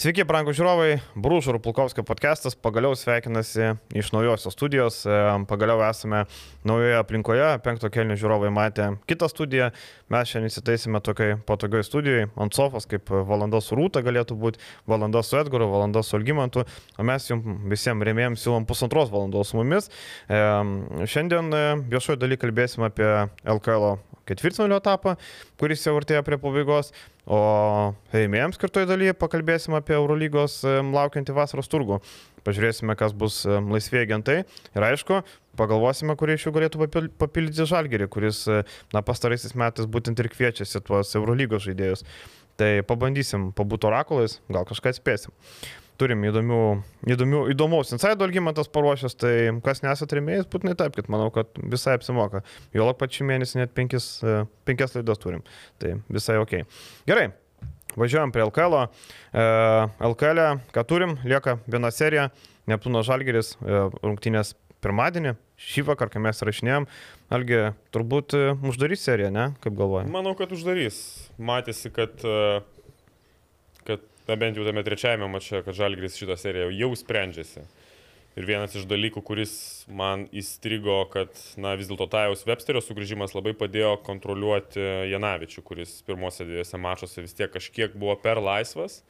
Sveiki, brangų žiūrovai, Brūžų ir Pulkovskio podcastas pagaliau sveikinasi iš naujosios studijos, e, pagaliau esame naujoje aplinkoje, penkto kelnių žiūrovai matė kitą studiją, mes šiandien įsitaisime tokiai patogiai studijoje, ant sofos, kaip valanda su Rūta galėtų būti, valanda su Edgaru, valanda su Algymantu, o mes jums visiems rėmėjams siūlom pusantros valandos su mumis. E, šiandien e, viešojo daly kalbėsime apie LKL ketvirtfinalio etapą, kuris jau artėja prie pabaigos. O rėmėjams skirtoje dalyje pakalbėsime apie Eurolygos laukiantį vasaros turgų. Pažiūrėsime, kas bus laisvėjai agentai. Ir aišku, pagalvosime, kurie iš jų galėtų papildyti žalgerį, kuris na, pastaraisiais metais būtent ir kviečiasi tuos Eurolygos žaidėjus. Tai pabandysim pabūti orakulais, gal kažką atspėsim turim įdomių, įdomių, įdomaus insaido Algymantas paruošęs, tai kas nesat remėjęs, būtinai kad manau, kad visai apsimoka. Jo lak pačiu mėnesį net penkis, e, penkias laidas turim, tai visai ok. Gerai, važiuojam prie LKL. E, LKL, ką turim, lieka viena serija, Neptūno Žalgeris, e, rungtynės pirmadienį, šį vakar, kai mes rašinėjom, Algi, turbūt uždarys seriją, ne, kaip galvoji? Manau, kad uždarys. Matėsi, kad uh na bent jau tame trečiajame mače, kad Žalgris šitą seriją jau sprendžiasi. Ir vienas iš dalykų, kuris man įstrigo, kad na, vis dėlto Tajaus Websterio sugrįžimas labai padėjo kontroliuoti Janavičių, kuris pirmose dviejose mačiuose vis tiek kažkiek buvo per laisvas,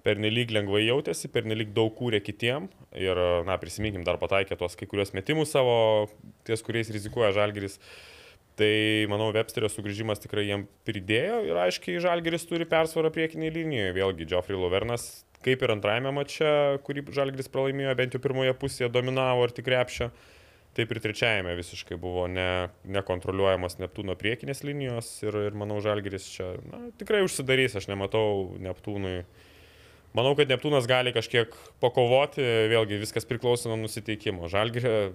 per nelik lengvai jautėsi, per nelik daug kūrė kitiem. Ir, na, prisiminkim, dar pataikė tuos kai kurios metimus savo, ties kuriais rizikuoja Žalgris. Uh, Tai manau, Websterio sugrįžimas tikrai jiem pridėjo ir aiškiai Žalgeris turi persvarą priekiniai linijoje. Vėlgi, Geoffrey Lovernas, kaip ir antrajame mače, kurį Žalgeris pralaimėjo, bent jau pirmoje pusėje dominavo ar tik repšio, taip ir trečiajame visiškai buvo ne, nekontroliuojamas Neptūno priekinės linijos ir, ir manau, Žalgeris čia na, tikrai užsidarys, aš nematau Neptūnui. Manau, kad Neptūnas gali kažkiek pakovoti, vėlgi viskas priklauso nuo nusiteikimo. Žalgerio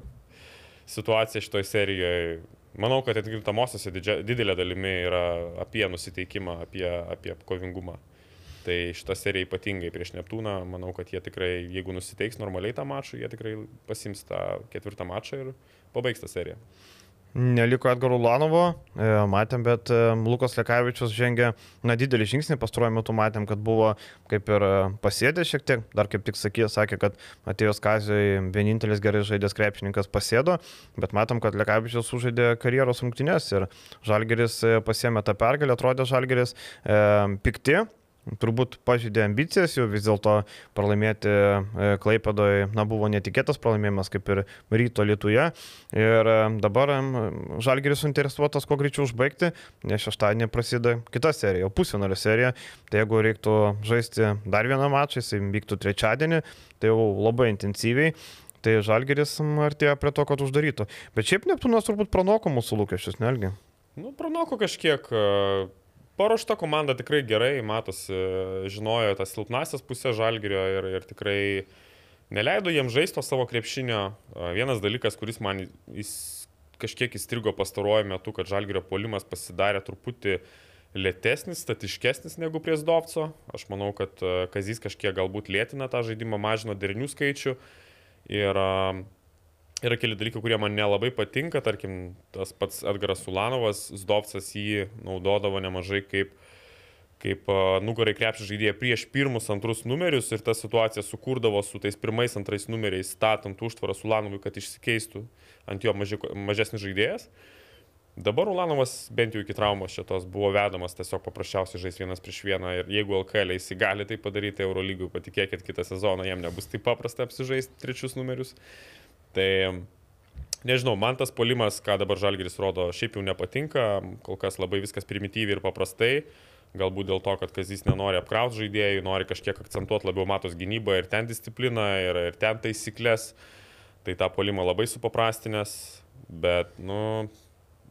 situacija šitoje serijoje Manau, kad atkrintamosiose didelė dalimi yra apie nusiteikimą, apie, apie kovingumą. Tai šitą seriją ypatingai prieš Neptūną, manau, kad jie tikrai, jeigu nusiteiks normaliai tą mačą, jie tikrai pasims tą ketvirtą mačą ir pabaigs tą seriją. Neliko Edgaro Ulanovo, e, matėm, bet e, Lukas Lekavičius žengė, na, didelį žingsnį, pastaruoju metu matėm, kad buvo kaip ir e, pasėdė šiek tiek, dar kaip tik sakė, sakė, kad atėjus Kazijai vienintelis gerai žaidęs krepšininkas pasėdo, bet matom, kad Lekavičius sužaidė karjeros rungtynės ir Žalgeris pasėmė tą pergalę, atrodė Žalgeris e, pikti, turbūt pažydė ambicijas, jau vis dėlto pralaimėti e, Klaipadoje, na, buvo netikėtas pralaimėjimas kaip ir ryto Lietuje. Ir e, dabar Žalgeris suinteresuotas kuo greičiau užbaigti, nes šeštadienį prasideda kita serija, pusfinalio serija. Tai jeigu reiktų žaisti dar vieną mačą, jis vyktų trečiadienį, tai jau labai intensyviai. Tai Žalgeris artėja prie to, kad uždarytų. Bet šiaip Neptūnas turbūt pranoko mūsų lūkesčius, nelgi? Nu, pranoko kažkiek. Uh paruošta komanda tikrai gerai, matosi, žinojo tas silpnasias pusės žalgerio ir, ir tikrai neleido jiems žaisti savo krepšinio. Vienas dalykas, kuris man jis kažkiek įstrigo pastaruoju metu, kad žalgerio polimas pasidarė truputį lėtesnis, statiškesnis negu prie Zdovco. Aš manau, kad Kazys kažkiek galbūt lėtina tą žaidimą, mažino derinių skaičių. Ir yra keli dalykai, kurie man nelabai patinka, tarkim, tas pats Edgaras Sulanovas, Zdovcas jį naudodavo nemažai kaip, kaip uh, nugarai krepšį žaidėją prieš pirmus, antrus numerius ir ta situacija sukūrdavo su tais pirmais, antrais numeriais, statant užtvarą Sulanovui, kad išsikeistų ant jo maži, mažesnis žaidėjas. Dabar Ulanovas bent jau iki traumos šitos buvo vedamas tiesiog paprasčiausiai žais vienas prieš vieną ir jeigu LKL jis gali tai padaryti Eurolygui, patikėkit, kitą sezoną jam nebus taip paprasta apsižaisti trečius numerius. Tai nežinau, man tas polimas, ką dabar Žalgiris rodo, šiaip jau nepatinka, kol kas labai viskas primityviai ir paprastai. Galbūt dėl to, kad Kazys nenori apkrauti žaidėjų, nori kažkiek akcentuoti labiau matos gynybą ir ten discipliną, ir, ir ten taisyklės. Tai tą polimą labai supaprastinės, bet, nu,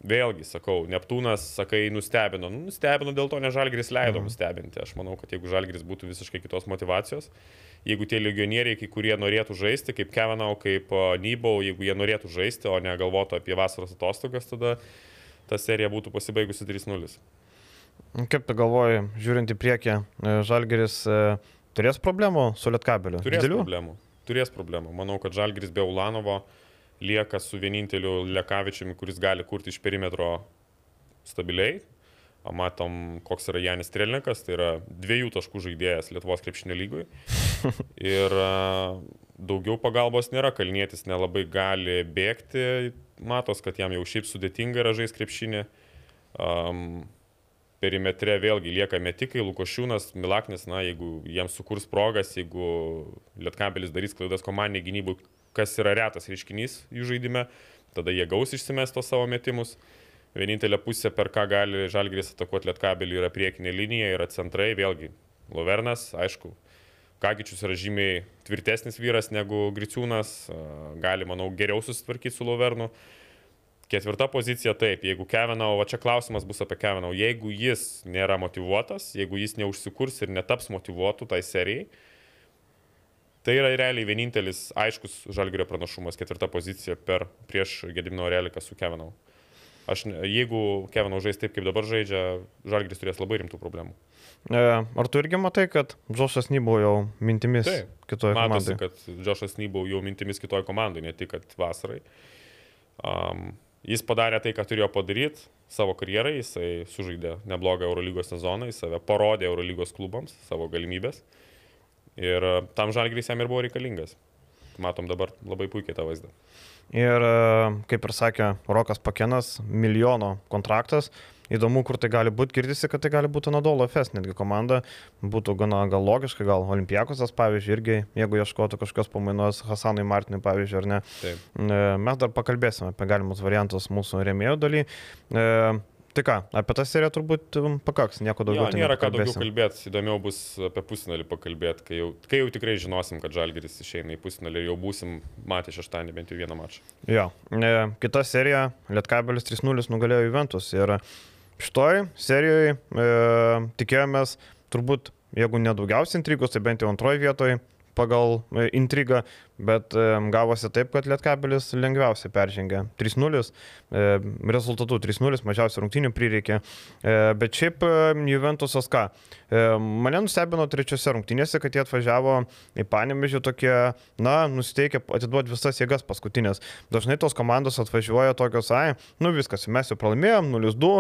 vėlgi sakau, Neptūnas, sakai, nustebino. Nu, nustebino dėl to, ne Žalgris leido mhm. nustebinti. Aš manau, kad jeigu Žalgris būtų visiškai kitos motivacijos, jeigu tie legionieriai, kai kurie norėtų žaisti, kaip Kevinau, kaip Nybau, jeigu jie norėtų žaisti, o ne galvotų apie vasaros atostogas, tada ta serija būtų pasibaigusi 3-0. Kaip tu galvoji, žiūrint į priekį, e, Žalgeris e, turės problemų su Lietkabeliu? Turės Didelių? problemų. Turės problemų. Manau, kad Žalgeris be Ulanovo lieka su vieninteliu Lekavičiumi, kuris gali kurti iš perimetro stabiliai. matom, koks yra Janis Strelnikas, tai yra dviejų taškų žaidėjas Lietuvos krepšinio lygui. Ir daugiau pagalbos nėra, Kalnietis nelabai gali bėgti, matos, kad jam jau šiaip sudėtinga yra žaisti krepšinį. Um, perimetre vėlgi lieka metikai, Lukošiūnas, Milaknis, na, jeigu jiems sukurs progas, jeigu Lietkabelis darys klaidas komandiniai gynybui, kas yra retas reiškinys jų žaidime, tada jie gaus išsimesto savo metimus. Vienintelė pusė, per ką gali Žalgris atakuoti Lietkabelį, yra priekinė linija, yra centrai, vėlgi Lovernas, aišku, Kagičius yra žymiai tvirtesnis vyras negu Griciūnas, gali, manau, geriau susitvarkyti su Lovernu. Ketvirta pozicija taip, jeigu Kevinau, va čia klausimas bus apie Kevinau, jeigu jis nėra motivuotas, jeigu jis neužsikurs ir netaps motivuotų tai serijai, tai yra realiai vienintelis aiškus žalgerio pranašumas, ketvirta pozicija per prieš Gedimino Reliką su Kevinau. Aš, jeigu Kevinau žais taip, kaip dabar žaidžia, žalgeris turės labai rimtų problemų. E, ar tu irgi matai, kad Džošas Nybau jau mintimis Taip, kitoje Matosi, komandoje? kad Džošas Nybau jau mintimis kitoje komandoje, ne tik vasarai. Um, jis padarė tai, ką turėjo padaryti savo karjerai, jisai sužaidė neblogą Eurolygos sezoną, jis save parodė Eurolygos klubams, savo galimybės. Ir e, tam žalgrys jam ir buvo reikalingas. Matom dabar labai puikiai tą vaizdą. Ir e, kaip ir sakė Rokas Pakenas, milijono kontraktas. Įdomu, kur tai gali būti. Girdisi, kad tai gali būti Nadolo FS netgi komanda. Būtų gana gal logiška, gal Olimpijakosas, pavyzdžiui, irgi, jeigu ieškotų kažkokios pamainos Hasanui Martinui, pavyzdžiui, ar ne. Taip. E, Mes dar pakalbėsime apie galimus variantus mūsų remėjų daly. Tai ką, apie tą seriją turbūt um, pakaks, nieko daugiau. Jo, tai nėra ką daugiau kalbėti, įdomiau bus apie pusfinalį pakalbėti, kai jau, kai jau tikrai žinosim, kad žalgeris išeina į pusfinalį ir jau būsim matę šeštąjį bent jau vieną mačą. Jo, kita serija, Lietkabelis 3-0 nugalėjo Juventus ir šitoj serijoje e, tikėjomės turbūt, jeigu nedaugiausiai intrigos, tai bent jau antroji vietoje pagal e, intrigą, bet gavosi taip, kad Lietkabelis lengviausiai peržengė 3-0, e, rezultatų 3-0, mažiausiai rungtinių prireikė, e, bet šiaip Juventusas ką, e, mane nustebino trečiose rungtynėse, kad jie atvažiavo į Panemežį tokie, na, nusiteikę atiduoti visas jėgas paskutinės. Dažnai tos komandos atvažiuoja tokios, ai, nu viskas, mes jau pralaimėjom, 0-2,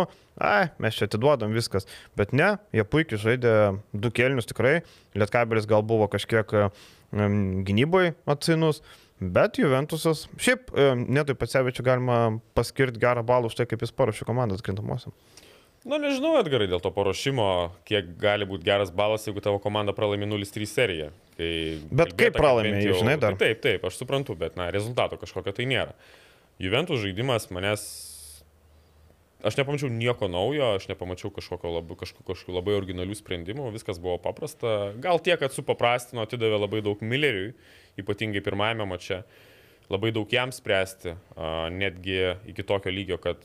ai, mes čia atiduodam viskas. Bet ne, jie puikiai žaidė du kelnius tikrai, Lietkabelis gal buvo kažkiek gynyboje atsinus. Bet Juventusas, šiaip netui Pacevičiu galima paskirti gerą balą už tai, kaip jis paruošė komandą atkrintamosiam. Na, Nu, nežinau, Edgarai, dėl to paruošimo, kiek gali būti geras balas, jeigu tavo komanda pralaimi 0-3 seriją. Kai Bet kaip pralaimi, bent žinai, dar? Taip, taip, aš suprantu, bet, na, rezultato kažkokio tai nėra. Juventus žaidimas manęs... Aš nepamačiau nieko naujo, aš nepamačiau kažkokio labai, kažkokių, kažkokių labai originalių sprendimų, viskas buvo paprasta. Gal tiek, kad supaprastino, atidavė labai daug Milleriui, ypatingai pirmajame mače. Labai daug jam spręsti, netgi iki tokio lygio, kad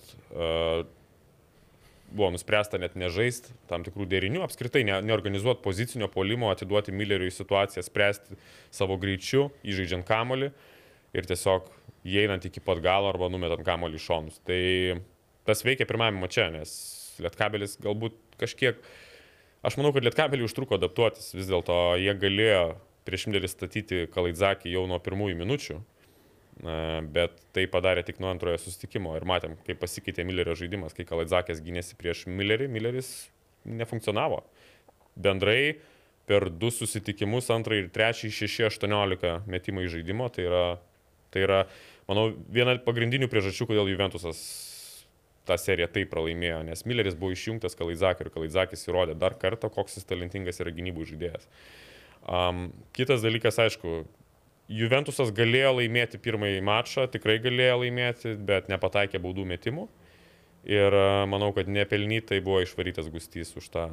buvo nuspręsta net nežaisti tam tikrų derinių, apskritai ne, neorganizuoti pozicinio polimo, atiduoti Milleriui situaciją, spręsti savo greičiu, įžaidžiant kamolį ir tiesiog įeinant iki pat galo arba numetant kamolį šonus. Tai tas veikia pirmame mače, nes Lietkabelis galbūt kažkiek, aš manau, kad Lietkabeliui užtruko adaptuotis, vis dėlto jie galėjo prieš Millerį statyti Kalaidzakį jau nuo pirmųjų minučių, Na, bet tai padarė tik nuo antrojo susitikimo ir matėm, kaip pasikeitė Millerio žaidimas, kai Kalaidzakės gynėsi prieš Millerį, Milleris nefunkcionavo. Bendrai per du susitikimus, antrąjį ir trečiąjį 6-18 metimą į žaidimo, tai yra, tai yra, manau, viena pagrindinių priežasčių, kodėl Juventusas tą seriją taip pralaimėjo, nes Milleris buvo išjungtas Kalaidzakį ir Kalaidzakis įrodė dar kartą, koks jis talentingas yra gynybų žaidėjas. Um, kitas dalykas, aišku, Juventusas galėjo laimėti pirmąjį mačą, tikrai galėjo laimėti, bet nepataikė baudų metimų. Ir manau, kad nepelnytai buvo išvarytas Gustys už tą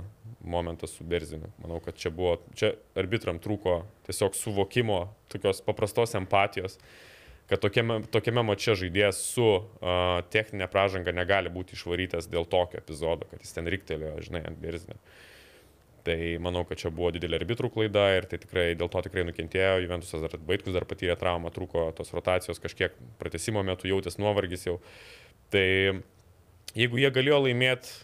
momentą su Berziniu. Manau, kad čia buvo, čia arbitram trūko tiesiog suvokimo, tokios paprastos empatijos, kad tokiame, tokiame mače žaidėjas su uh, techninė pražanga negali būti išvarytas dėl tokio epizodo, kad jis ten riktelėjo, žinai, ant Berzinio. Tai manau, kad čia buvo didelė arbitrų klaida ir tai tikrai dėl to tikrai nukentėjo. Juventusas dar baigtus dar patyrė traumą, trūko tos rotacijos kažkiek pratesimo metu jautės nuovargis jau. Tai jeigu jie galėjo laimėti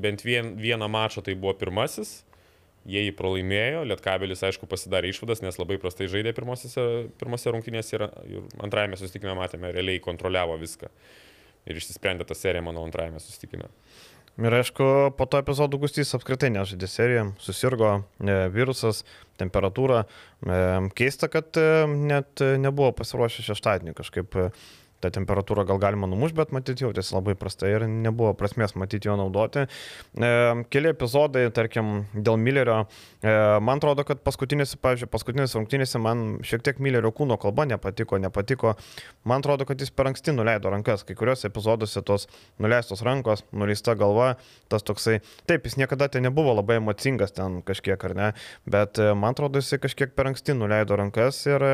bent vien, vieną mačą, tai buvo pirmasis. Jie jį pralaimėjo, Lietkabelis aišku pasidarė išvadas, nes labai prastai žaidė pirmose rungtynėse ir, antrajame susitikime matėme, realiai kontroliavo viską. Ir išsisprendė tą seriją, manau, antrajame susitikime. Ir aišku, po to epizodo Gustys apskritai nežaidė seriją, susirgo e, virusas, temperatūra. E, keista, kad e, net nebuvo pasiruošę šeštadienį kažkaip. E, tą temperatūrą gal galima numušti, bet matyti jautėsi labai prastai ir nebuvo prasmės matyti jo naudoti. E, keli epizodai, tarkim, dėl Millerio, e, man atrodo, kad paskutinėse, pavyzdžiui, paskutinėse rungtynėse man šiek tiek Millerio kūno kalba nepatiko, nepatiko. Man atrodo, kad jis per anksti nuleido rankas, kai kuriuose epizoduose tos nuleistos rankos, nuleista galva, tas toksai, taip, jis niekada ten nebuvo labai emocingas ten kažkiek ar ne, bet e, man atrodo, jis kažkiek per anksti nuleido rankas ir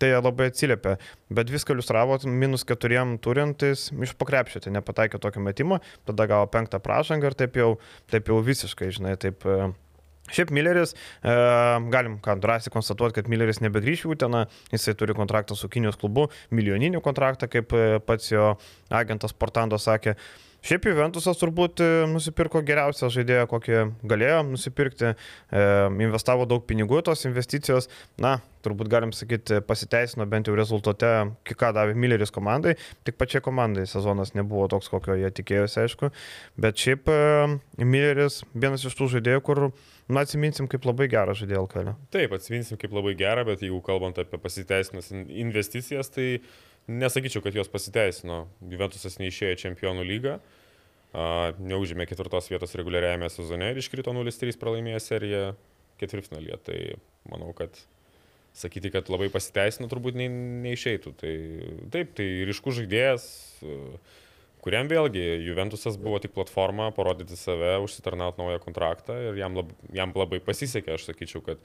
tai labai atsiliepia. Bet viską iliustravo, minus keturiem turintis iš pakrepšio, tai nepataikė tokio metimo, tada gavo penktą pražangą ir taip jau, taip jau visiškai, žinai, taip. E, šiaip Milleris, e, galim ką drąsiai konstatuoti, kad Milleris nebegrįš į Uteną, jisai turi kontraktą su Kinijos klubu, milijoninį kontraktą, kaip e, pats jo agentas Portando sakė. Šiaip Juventusas turbūt e, nusipirko geriausią žaidėją, kokį galėjo nusipirkti, e, investavo daug pinigų, tos investicijos, na, turbūt galim sakyti, pasiteisino bent jau rezultate, ką davė Milleris komandai, tik pačiai komandai sezonas nebuvo toks, kokio jie tikėjosi, aišku, bet šiaip e, Milleris vienas iš tų žaidėjų, kur, na, atsiminsim kaip labai gerą žaidėją LKL. Taip, atsiminsim kaip labai gerą, bet jeigu kalbant apie pasiteisinas investicijas, tai nesakyčiau, kad jos pasiteisino. Juventusas neišėjo į čempionų lygą neužėmė ketvirtos vietos reguliariajame sezone ir iškrito 0-3 pralaimėjo seriją ketvirtfinalyje. Tai manau, kad sakyti, kad labai pasiteisino, turbūt ne, neišeitų. Tai taip, tai ryškus žaidėjas, kuriam vėlgi Juventusas buvo tik platforma parodyti save, užsitarnauti naują kontraktą ir jam, lab, jam labai pasisekė, aš sakyčiau, kad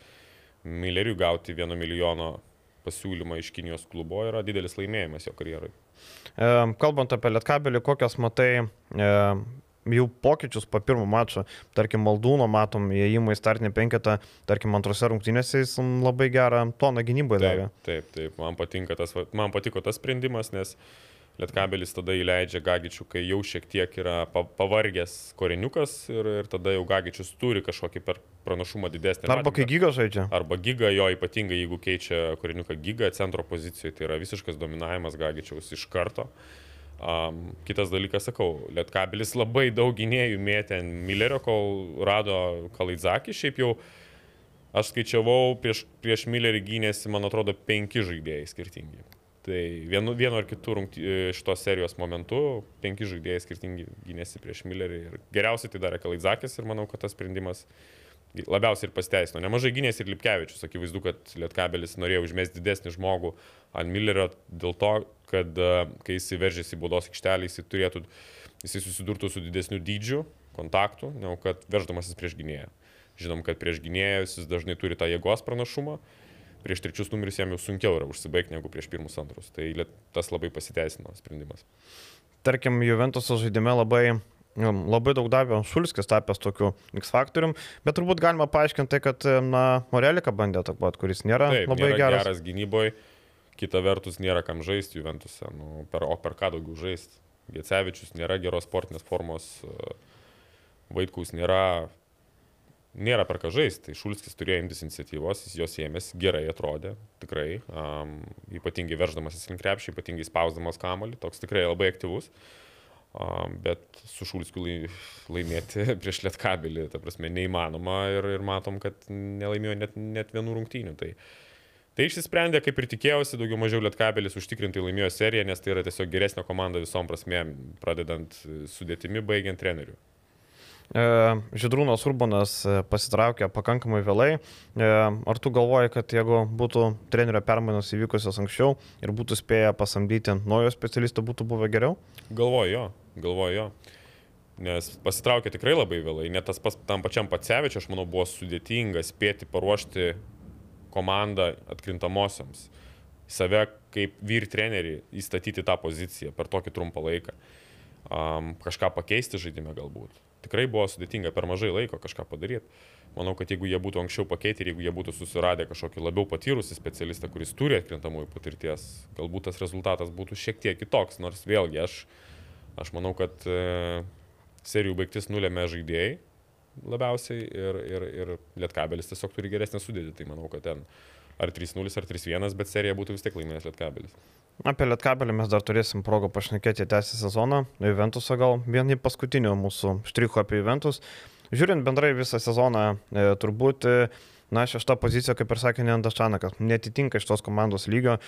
Milleriui gauti vieno milijono pasiūlymą iš Kinijos klubo yra didelis laimėjimas jo karjerai. Kalbant apie Lietkabelį, kokias matai jau pokyčius po pirmo mačo, tarkim, Maldūno matom įėjimą į startinį penketą, tarkim, antrose rungtynėse jis labai gerą toną gynyboje davė. Taip, taip, man, tas, man patiko tas sprendimas, nes Lietkabelis tada įleidžia Gagičių, kai jau šiek tiek yra pavargęs koreniukas ir, ir tada jau Gagičius turi kažkokį per pranašumą didesnį. Arba matymą. kai Giga žaidžia. Arba Giga jo ypatingai, jeigu keičia koreniuką Giga centro pozicijoje, tai yra visiškas dominavimas Gagičiaus iš karto. Um, kitas dalykas, sakau, Lietkabelis labai daug gynėjų mėtė ant Millerio, kol rado Kalaidzakį. Šiaip jau aš skaičiavau, prieš, prieš Millerį gynėsi, man atrodo, penki žaidėjai skirtingi. Tai vienu, vienu ar kitu e, šitos serijos momentu penki žaidėjai skirtingi gynėsi prieš Millerį ir geriausiai tai darė Kalaidzakis ir manau, kad tas sprendimas labiausiai ir pasteisino. Nemažai gynėsi ir Lipkevičius, akivaizdu, kad Lietkabelis norėjo užmesti didesnį žmogų ant Millerio dėl to, kad e, kai jis įveržėsi į baudos aikštelį, jis turėtų, jis susidurtų su didesniu dydžiu, kontaktu, negu kad verždamasis prieš gynėją. Žinom, kad prieš gynėjus jis dažnai turi tą jėgos pranašumą prieš trečius numerius jam jau sunkiau yra užsibaigti negu prieš pirmus antrus. Tai tas labai pasiteisino sprendimas. Tarkim, Juventuso žaidime labai labai daug davė Šulskis tapęs tokiu X faktorium, bet turbūt galima paaiškinti tai, kad, na, Morelika bandė atakuoti, kuris nėra Taip, labai nėra geras. geras gynyboje, kita vertus nėra kam žaisti Juventuse, nu, per, o per ką daugiau žaisti. Gecevičius nėra geros sportinės formos, Vaitkus nėra nėra per ką žaisti. Tai Šulskis turėjo imtis iniciatyvos, jis jos ėmėsi, gerai atrodė, tikrai, um, ypatingai verždamasis link krepšį, ypatingai spausdamas kamolį, toks tikrai labai aktyvus. Um, bet su Šulskiu laimėti prieš Lietkabelį, ta prasme, neįmanoma ir, ir matom, kad nelaimėjo net, net vienų rungtynių. Tai, tai išsisprendė, kaip ir tikėjausi, daugiau mažiau Lietkabelis užtikrintai laimėjo seriją, nes tai yra tiesiog geresnė komanda visom prasmėm, pradedant sudėtimi, baigiant treneriu. E, Židrūnas Urbanas e, pasitraukė pakankamai vėlai. E, ar tu galvoji, kad jeigu būtų trenerio permainos įvykusios anksčiau ir būtų spėję pasamdyti naujo specialisto, būtų buvę geriau? Galvoju jo, galvoju jo. Nes pasitraukė tikrai labai vėlai. Net tas pas, tam pačiam Patsevičiu, aš manau, buvo sudėtinga spėti paruošti komandą atkrintamosiams. Save kaip vyr trenerį įstatyti tą poziciją per tokį trumpą laiką. Um, kažką pakeisti žaidime galbūt tikrai buvo sudėtinga per mažai laiko kažką padaryti. Manau, kad jeigu jie būtų anksčiau pakeitę ir jeigu jie būtų susiradę kažkokį labiau patyrusį specialistą, kuris turi atkrintamųjų patirties, galbūt tas rezultatas būtų šiek tiek kitoks. Nors vėlgi aš, aš manau, kad e, serijų baigtis nulėmė žaidėjai labiausiai ir, ir, ir Lietkabelis tiesiog turi geresnę sudėtį. Tai manau, kad ten ar 3-0, ar 3-1, bet serija būtų vis tiek laimėjęs Lietkabelis. Apie Lietkabelį mes dar turėsim progą pašnekėti tęsį sezoną. Juventusą gal vieni paskutinių mūsų štrichų apie Juventus. Žiūrint bendrai visą sezoną, e, turbūt, e, na, šešta pozicija, kaip ir sakė Nendas Čanakas, netitinka iš tos komandos lygio.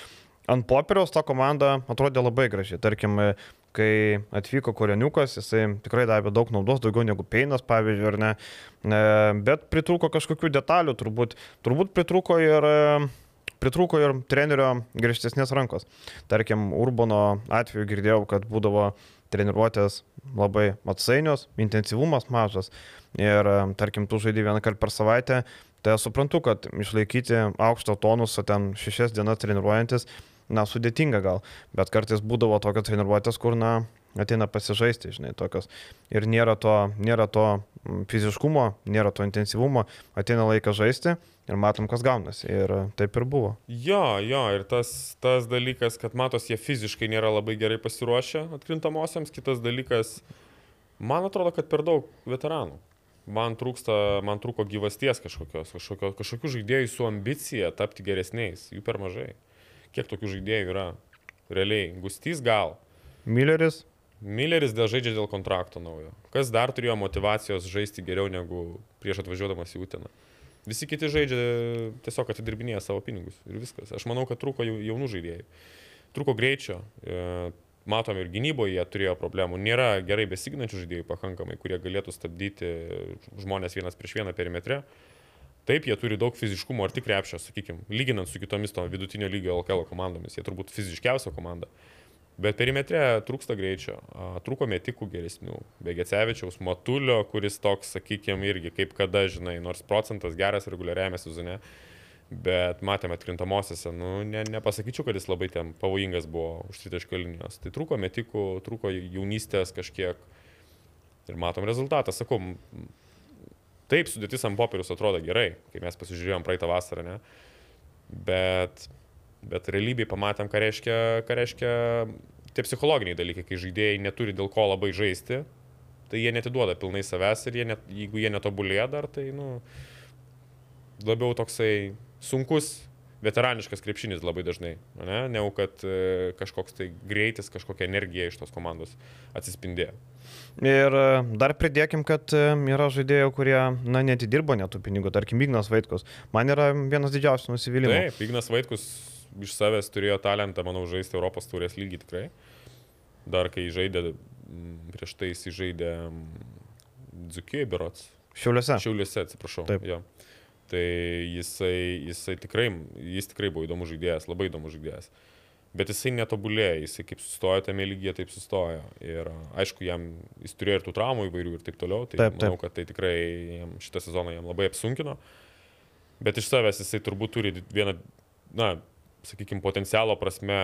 Ant popieriaus ta komanda atrodė labai gražiai. Tarkim, e, kai atvyko Koreniukas, jisai tikrai davė daug naudos, daugiau negu Peinas, pavyzdžiui, ar ne. E, bet pritrūko kažkokių detalių, turbūt, turbūt pritrūko ir e, pritrūko ir trenerio griežtesnės rankos. Tarkim, Urbono atveju girdėjau, kad būdavo treniruotės labai atsainios, intensyvumas mažas ir, tarkim, tu žaidži vieną kartą per savaitę, tai aš suprantu, kad išlaikyti aukštą tonusą ten šešias dienas treniruojantis, na, sudėtinga gal, bet kartais būdavo tokios treniruotės, kur, na, ateina pasižaisti, žinai, tokios. Ir nėra to, nėra to fiziškumo, nėra to intensyvumo, ateina laikas žaisti ir matom, kas gaunasi. Ir taip ir buvo. Jo, jo, ir tas, tas dalykas, kad matos, jie fiziškai nėra labai gerai pasiruošę atkrintamosiams, kitas dalykas, man atrodo, kad per daug veteranų. Man trūksta, man trūko gyvasties kažkokios, kažkokio, kažkokių žaidėjų su ambicija tapti geresniais, jų per mažai. Kiek tokių žaidėjų yra? Realiai, Gustys gal. Milleris. Milleris dėl žaidžia dėl kontrakto naujo. Kas dar turėjo motivacijos žaisti geriau negu prieš atvažiuodamas į Uteną? Visi kiti žaidžia tiesiog atidirbinėja savo pinigus ir viskas. Aš manau, kad trūko jaunų žaidėjų. Trūko greičio. E, matom ir gynyboje jie turėjo problemų. Nėra gerai besiginančių žaidėjų pakankamai, kurie galėtų stabdyti žmonės vienas prieš vieną perimetre. Taip, jie turi daug fiziškumo ar tik krepšio, sakykime, lyginant su kitomis to vidutinio lygio LKL komandomis. Jie turbūt fiziškiausia komanda. Bet perimetre trūksta greičio, trūko metikų geresnių. Begecevičiaus, Matulio, kuris toks, sakykime, irgi kaip kada, žinai, nors procentas geras reguliariajame sezone, bet matėme atkrintamosiose, nu, ne, nepasakyčiau, kad jis labai ten pavojingas buvo už tritaškio linijos. Tai trūko metikų, trūko jaunystės kažkiek ir matom rezultatą. Sakau, taip, sudėtis ant popieriaus atrodo gerai, kai mes pasižiūrėjom praeitą vasarą, ne? Bet Bet realybėje pamatėm, ką reiškia, ką reiškia tie psichologiniai dalykai, kai žaidėjai neturi dėl ko labai žaisti, tai jie netiduoda pilnai savęs ir jie net, jeigu jie netobulėja dar, tai nu, labiau toksai sunkus veteraniškas krepšinis labai dažnai, ne, negu kad e, kažkoks tai greitis, kažkokia energija iš tos komandos atsispindėjo. Ir e, dar pridėkim, kad e, yra žaidėjų, kurie, na, netidirbo netų pinigų, tarkim, Ignas Vaitkus. Man yra vienas didžiausių nusivylimų. Taip, Ignas Vaitkus iš savęs turėjo talentą, manau, žaisti Europos taurės lygį tikrai. Dar kai žaidė, prieš tai jis žaidė Dzukijai berots. Šiauliuose. Šiauliuose, atsiprašau. Taip. Jo. Tai jisai, jisai tikrai, jis tikrai buvo įdomus žaidėjas, labai įdomus žaidėjas. Bet jisai netobulėjo, jisai kaip sustojo tame lygyje, taip sustojo. Ir aišku, jam, jis turėjo ir tų traumų įvairių ir taip toliau. Tai taip, taip. manau, kad tai tikrai jam, šitą sezoną jam labai apsunkino. Bet iš savęs jisai turbūt turi vieną, na, sakykime, potencialo prasme,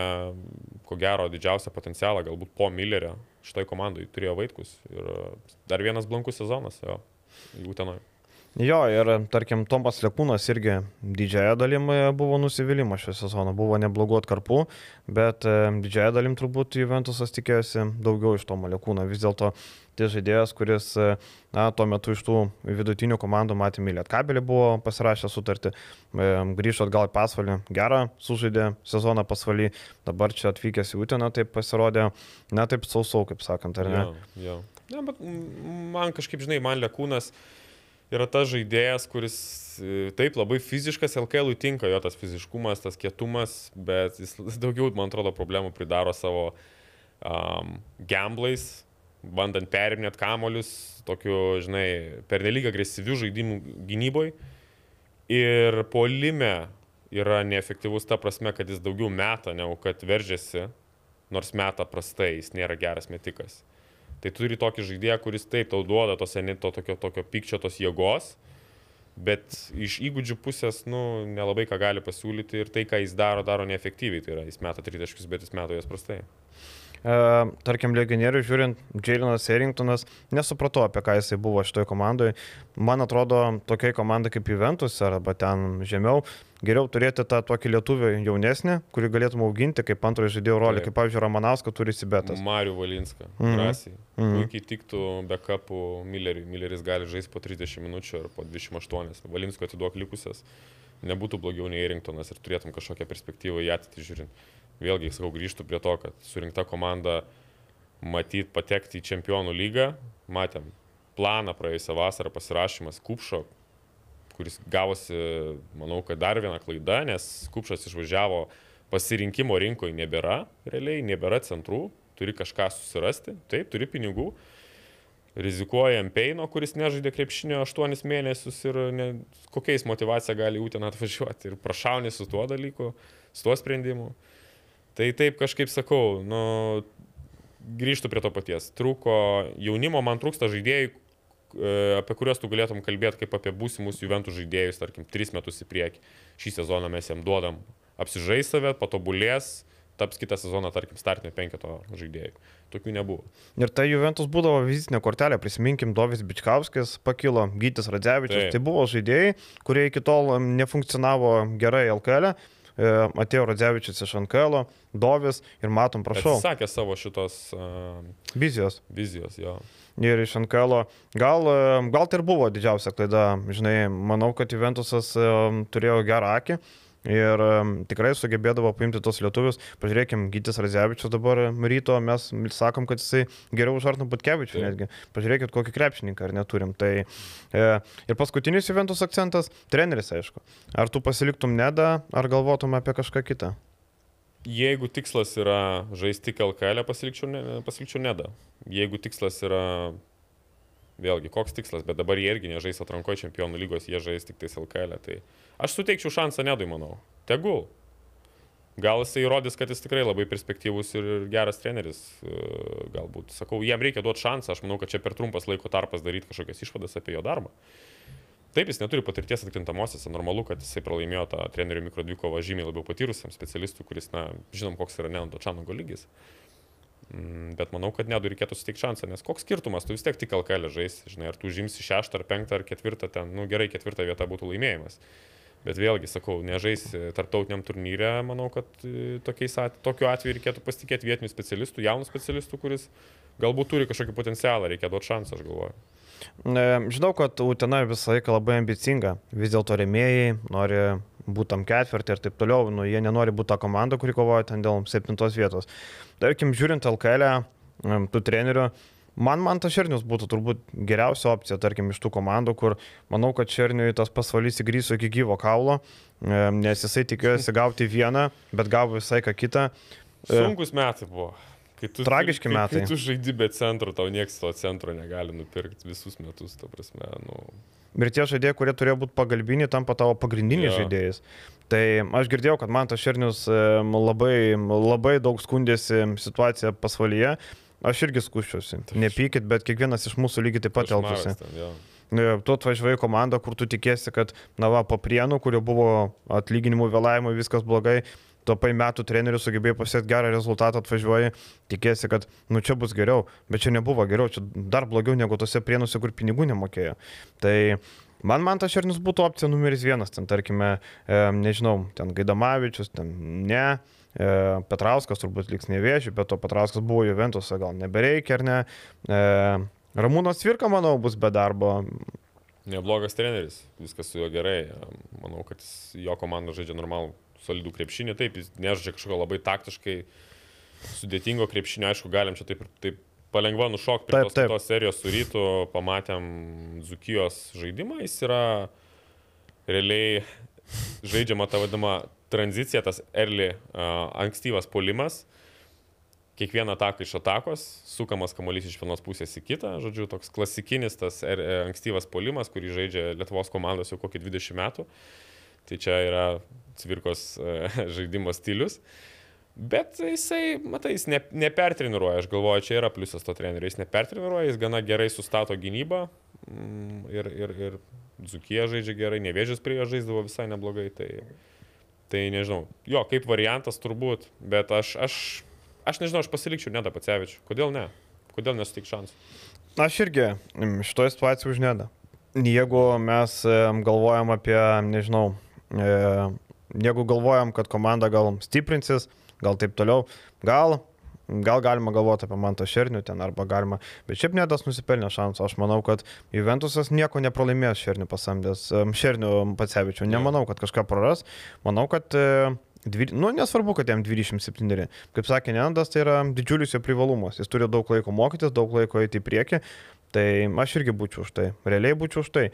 ko gero didžiausią potencialą, galbūt po Millerio šitai komandai turėjo Vaitkus. Ir dar vienas blankus sezonas jo, jų tenoj. Jo, ir tarkim, Tomas Lekūnas irgi didžiaja dalimi buvo nusivylimas šio sezono, buvo neblogų atkarpų, bet e, didžiaja dalim turbūt Juventusas tikėjosi daugiau iš Tomo Lekūno. Vis dėlto tai žaidėjas, kuris e, na, tuo metu iš tų vidutinių komandų matėme Lietkabelį buvo pasirašęs sutartį, e, grįžo atgal į pasvalį, gerą sužaidė sezoną pasvalį, dabar čia atvykęs į Uteną taip pasirodė, na taip sausau, kaip sakant, ar ne? Jo, jo. Ja, bet man kažkaip, žinai, man Lekūnas yra tas žaidėjas, kuris e, taip labai fiziškas, LKL tinka jo tas fiziškumas, tas kietumas, bet jis daugiau, man atrodo, problemų pridaro savo um, gamblais, bandant periminėti kamolius, tokiu, žinai, pernelyg agresyvių žaidimų gynyboje. Ir polime yra neefektyvus ta prasme, kad jis daugiau meta, negu kad veržiasi, nors meta prastai, jis nėra geras metikas. Tai turi tokį žaidėją, kuris taip tau duoda tos, to tokio, tokio pykčio, tos jėgos, bet iš įgūdžių pusės, nu, nelabai ką gali pasiūlyti ir tai, ką jis daro, daro neefektyviai. Tai yra, jis meta tritaškius, bet jis meta juos prastai. E, tarkim, legionierių žiūrint, Jailenas Eringtonas, nesupratau, apie ką jisai buvo šitoje komandoje. Man atrodo, tokiai komandai kaip Juventus arba ten žemiau, geriau turėti tą tokį lietuvį jaunesnį, kurį galėtum auginti kaip antrojo žaidėjo rolę, kaip pavyzdžiui Ramanauskas turi Sibetas. Mariu Valinską, -hmm. drąsiai. Mm -hmm. Puikiai tiktų backupų Milleriui. Milleris gali žaisti po 30 minučių ar po 28. Valinsko atiduok likusias nebūtų blogiau nei Rinktonas ir turėtum kažkokią perspektyvą į ateitį žiūrint. Vėlgi, sakau, grįžtų prie to, kad surinkta komanda matyt patekti į čempionų lygą. Matėm planą praėjusią vasarą pasirašymas Kupšo, kuris gavosi, manau, kad dar viena klaida, nes Kupšas išvažiavo pasirinkimo rinkoje nebėra, realiai nebėra centrų, turi kažką susirasti, taip, turi pinigų, rizikuoja Empeino, kuris nežaidė krepšinio 8 mėnesius ir ne, kokiais motivacija gali ten atvažiuoti ir prašauni su tuo dalyku, su tuo sprendimu. Tai taip kažkaip sakau, nu, grįžtų prie to paties. Trūko jaunimo, man trūksta žaidėjų, e, apie kuriuos tu galėtum kalbėti kaip apie būsimus Juventų žaidėjus, tarkim, tris metus į priekį. Šį sezoną mes jam duodam apsižais save, patobulės, taps kitą sezoną, tarkim, startinio penketo žaidėjų. Tokių nebuvo. Ir tai Juventus būdavo vizitinė kortelė, prisiminkim, Dovis Bičkauskis pakilo, Gytis Radzevičius. Tai. tai buvo žaidėjai, kurie iki tol nefunkcionavo gerai LKL. E. Atėjo Radzevičius iš NKL, Dovis ir matom, prašau. Jis sakė savo šitos uh, vizijos. Vizijos, jo. Ir iš NKL. Gal, gal tai ir buvo didžiausia klaida. Žinai, manau, kad Juventusas uh, turėjo gerą akį. Ir tikrai sugebėdavo paimti tos lietuvius. Pažiūrėkim, Gytis Razevičius dabar ryto, mes sakom, kad jisai geriau už Arną Butkevičių netgi. Pažiūrėkit, kokį krepšininką ar neturim. Tai, e, ir paskutinis Juventus akcentas - treneris, aišku. Ar tu pasiliktum Nedą, ar galvotum apie kažką kitą? Jeigu tikslas yra žaisti LKL, pasilikčiau, ne, pasilikčiau Nedą. Jeigu tikslas yra vėlgi, koks tikslas, bet dabar jie irgi nežais atrankoje čempionų lygos, jie žais tik tais LKL. Tai aš suteikčiau šansą Nedui, manau. Tegul. Gal jisai įrodys, kad jis tikrai labai perspektyvus ir geras treneris. E, galbūt, sakau, jam reikia duoti šansą, aš manau, kad čia per trumpas laiko tarpas daryti kažkokias išvadas apie jo darbą. Taip, jis neturi patirties atkrintamosiose, normalu, kad jisai pralaimėjo tą trenerių mikrodvikovą žymiai labiau patyrusiam specialistui, kuris, na, žinom, koks yra Nenado Čanago lygis. Mm, bet manau, kad nedu reikėtų suteikti šansą, nes koks skirtumas, tu vis tiek tik LKL žais, žinai, ar tu žimsi šeštą ar penktą ar ketvirtą ten, nu gerai, ketvirtą vietą būtų laimėjimas. Bet vėlgi, sakau, nežais tarptautiniam turnyrė, manau, kad e, tokiais, tokiu atveju reikėtų pasitikėti vietinių specialistų, jaunų specialistų, kuris galbūt turi kažkokį potencialą, reikia duoti šansą, aš galvoju. Žinau, kad Utena visą laiką labai ambicinga, vis dėlto remėjai nori būti tam ketvirtį ir taip toliau, nu, jie nenori būti ta komanda, kuri kovoja ten dėl septintos vietos. Tarkim, žiūrint LKL, tų trenerių, man, man tas Šernius būtų turbūt geriausia opcija, tarkim, iš tų komandų, kur manau, kad Šerniui tas pasvalys įgrįso iki gyvo kaulo, nes jisai tikėjosi gauti vieną, bet gavo visai ką kitą. Sunkus metai buvo. Kai tu, Tragiški kai, metai. Kai tu žaidži be centro, tau niekas to centro negali nupirkti visus metus, ta prasme. Nu, ir tie žaidėjai, kurie turėjo būti pagalbiniai, tampa tavo pagrindiniais ja. žaidėjais. Tai aš girdėjau, kad man tas Šernius labai, labai daug skundėsi situaciją pasvalyje. Aš irgi skuščiausi. Nepykit, bet kiekvienas iš mūsų lygiai taip pat elgtųsi. Tu atvažiavai komandą, kur tu tikėsi, kad, na, va, paprienų, kurio buvo atlyginimų vėlavimai, viskas blogai, tapai metų treneriu, sugebėjai pasiekti gerą rezultatą, atvažiuoji, tikėsi, kad, nu, čia bus geriau, bet čia nebuvo geriau, čia dar blogiau negu tose prienuose, kur pinigų nemokėjo. Tai Man, man tas Šernius būtų opcija numeris vienas, ten tarkime, e, nežinau, ten Gaidamavičius, ten ne, e, Petrauskas turbūt liks nevėžiu, bet to Petrauskas buvo Juventusą, gal nebereikia ar ne. E, Ramūnas Virka, manau, bus be darbo. Neblogas treneris, viskas su juo gerai. Manau, kad jo komanda žaidžia normalų solidų krepšinį, taip, jis nežaidžia kažkokio labai taktiškai sudėtingo krepšinio, aišku, galim čia taip, taip palengva nušokti prie taip, tos, taip. tos serijos su rytu, pamatėm Zukijos žaidimą, jis yra realiai žaidžiama ta vadinama tranzicija, tas early uh, ankstyvas polimas. Kiekvieną ataką iš atakos, sukamas kamuolys iš vienos pusės į kitą, žodžiu, toks klasikinis tas er, ankstyvas polimas, kurį žaidžia Lietuvos komandos jau kokį 20 metų. Tai čia yra cvirkos e, žaidimo stilius. Bet jisai, matai, jis ne, nepertreniruoja, aš galvoju, čia yra pliusas to trenerio, jis nepertreniruoja, jis gana gerai sustato gynybą mm, ir, ir, ir Dzukie žaidžia gerai, nevėžys prie jo žaisdavo visai neblogai, tai, tai nežinau, jo, kaip variantas turbūt, bet aš, aš, aš nežinau, aš pasilikčiau Nedą Pacevičių, kodėl ne, kodėl nesutik šansų. Aš irgi šitoje situacijoje už Nedą. Jeigu mes galvojam apie, nežinau, e, jeigu galvojam, kad komanda gal stiprinsis, gal taip toliau, gal gal galima galvoti apie Mantą Šernių ten arba galima, bet šiaip nedas nusipelnė šansų. Aš manau, kad Juventusas nieko nepralaimės Šernių pasamdęs, Šernių Patsevičių. Nemanau, kad kažką praras. Manau, kad e, Dvi, nu, nesvarbu, kad jam 27. Kaip sakė Nendas, tai yra didžiulis jo privalumas. Jis turi daug laiko mokytis, daug laiko eiti į priekį. Tai aš irgi būčiau už tai. Realiai būčiau už tai.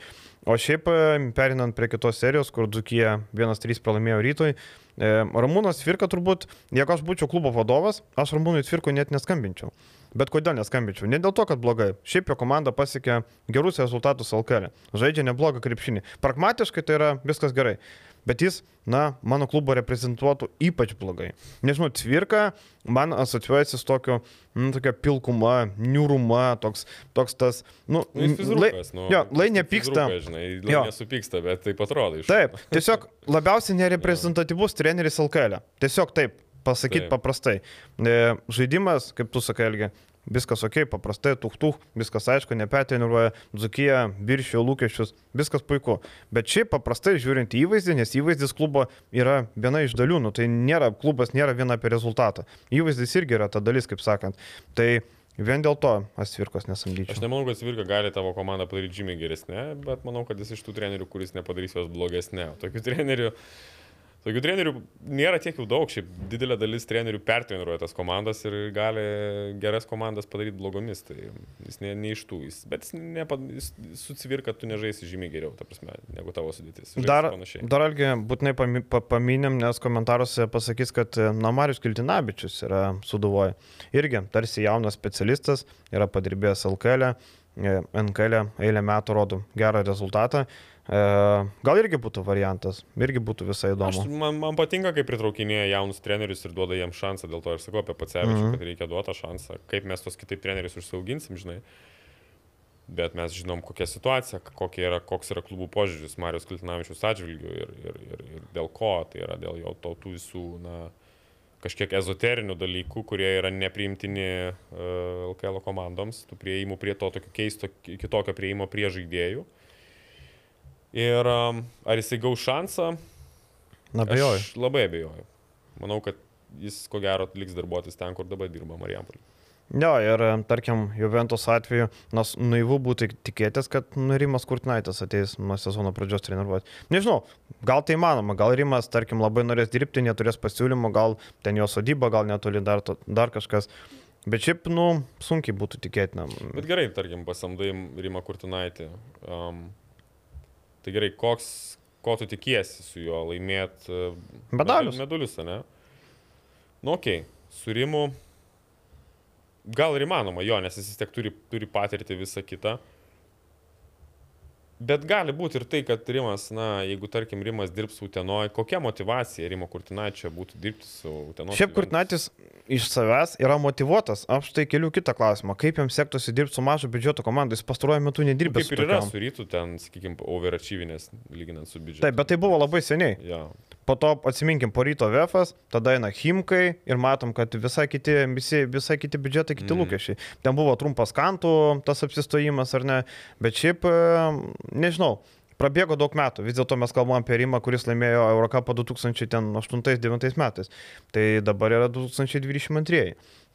O šiaip, perinant prie kitos serijos, kur Dzukija 1-3 pralaimėjo rytoj, Ramūnas Virka turbūt, jeigu aš būčiau klubo vadovas, aš Ramūnui Virko net neskambinčiau. Bet kodėl neskambinčiau? Ne dėl to, kad blogai. Šiaip jo komanda pasiekė gerus rezultatus LKL. Žaidžia neblogą krepšinį. Pragmatiškai tai yra viskas gerai. Bet jis, na, mano klubo reprezentuotų ypač blogai. Nežinau, cvirka man asociuojasi su tokiu, nu, tokia pilkuma, niūruma, toks, toks tas, nu, Nu, lai, nu, jo, lai nepyksta. fizrukas, Žinai, Jo. lai nesupyksta, bet taip atrodo iš. Taip, tiesiog labiausiai nereprezentatyvus treneris LKL. Tiesiog taip, pasakyti paprastai. E, Žaidimas, kaip tu sakai, Elgi, viskas ok, paprastai, tuhtų, viskas aišku, nepertreniruoja, dzukyje, viršijo lūkesčius, viskas puiku. Bet šiaip paprastai žiūrint į įvaizdį, nes įvaizdis klubo yra viena iš dalių, nu, tai nėra, klubas nėra viena apie rezultatą. Įvaizdis irgi yra ta dalis, kaip sakant. Tai vien dėl to aš tvirkos Aš nesamdyčiau. nemanau, kad Svirka gali tavo komandą padaryti žymiai geresnė, bet manau, kad jis iš tų trenerių, kuris nepadarys jos blogesnė. Tokių trenerių, tokių trenerių nėra tiek jau daug, šiaip didelė dalis trenerių pertreniruoja tas komandas ir gali geras komandas padaryti blogomis. Tai jis ne, ne iš tų, jis, bet jis, nepa, jis su Svirka tu nežaisi žymiai geriau, ta prasme, negu tavo sudėtis. Žaisi Dar, panašiai. dar algi būtinai pami- pa- paminėm, nes komentaruose pasakys, kad e, Namarius Kiltinabičius yra suduvoje. Irgi tarsi jaunas specialistas, yra padirbėjęs LKL, e, NKL eilę metų rodo gerą rezultatą. E, Gal irgi būtų variantas, irgi būtų visai Aš, įdomu. man, man patinka, kai pritraukinėja jaunus trenerius ir duoda jiems šansą, dėl to ir sakau apie Pacevičių, mm. -hmm. kad reikia duoti tą šansą, kaip mes tos kitaip trenerius užsiauginsim, žinai. Bet mes žinom, kokia situacija, kokia yra, koks yra klubų požiūris Marijos Kiltinavičius atžvilgių ir, ir, ir, ir dėl ko, tai yra dėl jo to tų visų, na, kažkiek ezoterinių dalykų, kurie yra nepriimtini uh, LKL komandoms, tų prieimų prie to tokio keisto, kitokio prieimo prie žaidėjų. Ir ar jisai gaus šansą, Na, bejoju. Aš labai abejoju. Manau, kad jis ko gero liks darbuotis ten, kur dabar dirba Marijampolė. Jo, ir tarkim, Juventus atveju, nors naivu būtų tikėtis, kad nu, Rimas Kurtinaitis ateis nuo sezono pradžios treniruoti. Nežinau, gal tai manoma, gal Rimas, tarkim, labai norės dirbti, neturės pasiūlymų, gal ten jo sodyba, gal netoli dar, dar kažkas. Bet šiaip, nu, sunkiai būtų tikėtina. Bet gerai, tarkim, pasamdai Rimą Kurtinaitį. Um, tai gerai, koks, ko tu tikiesi su juo laimėti Medalius. Medulius, ne? Nu, okei, okay. su Rimu. Gal ir įmanoma, jo, nes jis vis tiek turi, turi patirti visą kitą. Bet gali būti ir tai, kad Rimas, na, jeigu tarkim Rimas dirbs Utenoj, kokia motivacija Rimo Kurtinaičio būtų dirbti su Utenoj? Šiaip Kurtinaitis iš savęs yra motivuotas. Aš tai keliu kitą klausimą. Kaip jam sektųsi dirbti su mažo biudžeto komanda? Jis pastaruoju metu nedirbė Kaip su ir yra su rytu ten, sakykime, overachievinės, lyginant su biudžetu. Taip, bet tai buvo labai seniai. Ja. Po to atsiminkim, po ryto VFas, tada eina Himkai ir matom, kad visai kiti, visi, visai kiti biudžetai, kiti mm. lūkesčiai. Ten buvo trumpas kantų tas apsistojimas ar ne, bet šiaip, e, nežinau, prabėgo daug metų. Vis dėlto mes kalbame apie Rimą, kuris laimėjo Eurocapą 2008-2009 metais. Tai dabar yra 2022.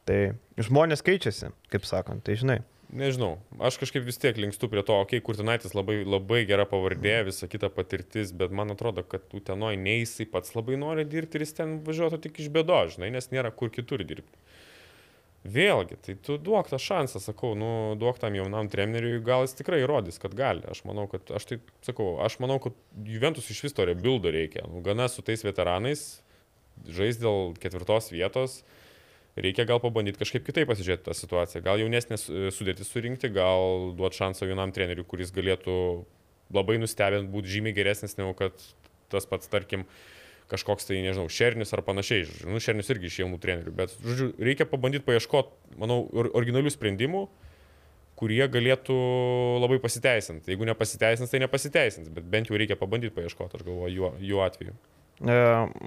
Tai žmonės keičiasi, kaip sakant, tai žinai. Nežinau, aš kažkaip vis tiek linkstu prie to, okei, okay, Kurtinaitis labai, labai gera pavardė, visa kita patirtis, bet man atrodo, kad Utenoj nei jisai pats labai nori dirbti ir jis ten važiuotų tik iš bėdo, žinai, nes nėra kur kitur dirbti. Vėlgi, tai tu duok tą šansą, sakau, nu, duok tam jaunam treneriui, gal jis tikrai įrodys, kad gali. Aš manau, kad, aš tai sakau, aš manau, kad Juventus iš vis to rebuildo reikia. Nu, gana su tais veteranais, žais dėl ketvirtos vietos, reikia gal pabandyti kažkaip kitaip pasižiūrėti tą situaciją. Gal jaunesnės e, sudėtis surinkti, gal duoti šansą jaunam treneriui, kuris galėtų labai nustebint, būti žymiai geresnis negu kad tas pats, tarkim, kažkoks tai, nežinau, šernis ar panašiai. Nu, šernis irgi iš jaunų trenerių, bet, žodžiu, reikia pabandyti paieškoti, manau, or originalių sprendimų, kurie galėtų labai pasiteisinti. Jeigu nepasiteisins, tai nepasiteisins, bet bent jau reikia pabandyti paieškoti, aš galvoju, jų, jų atveju. E,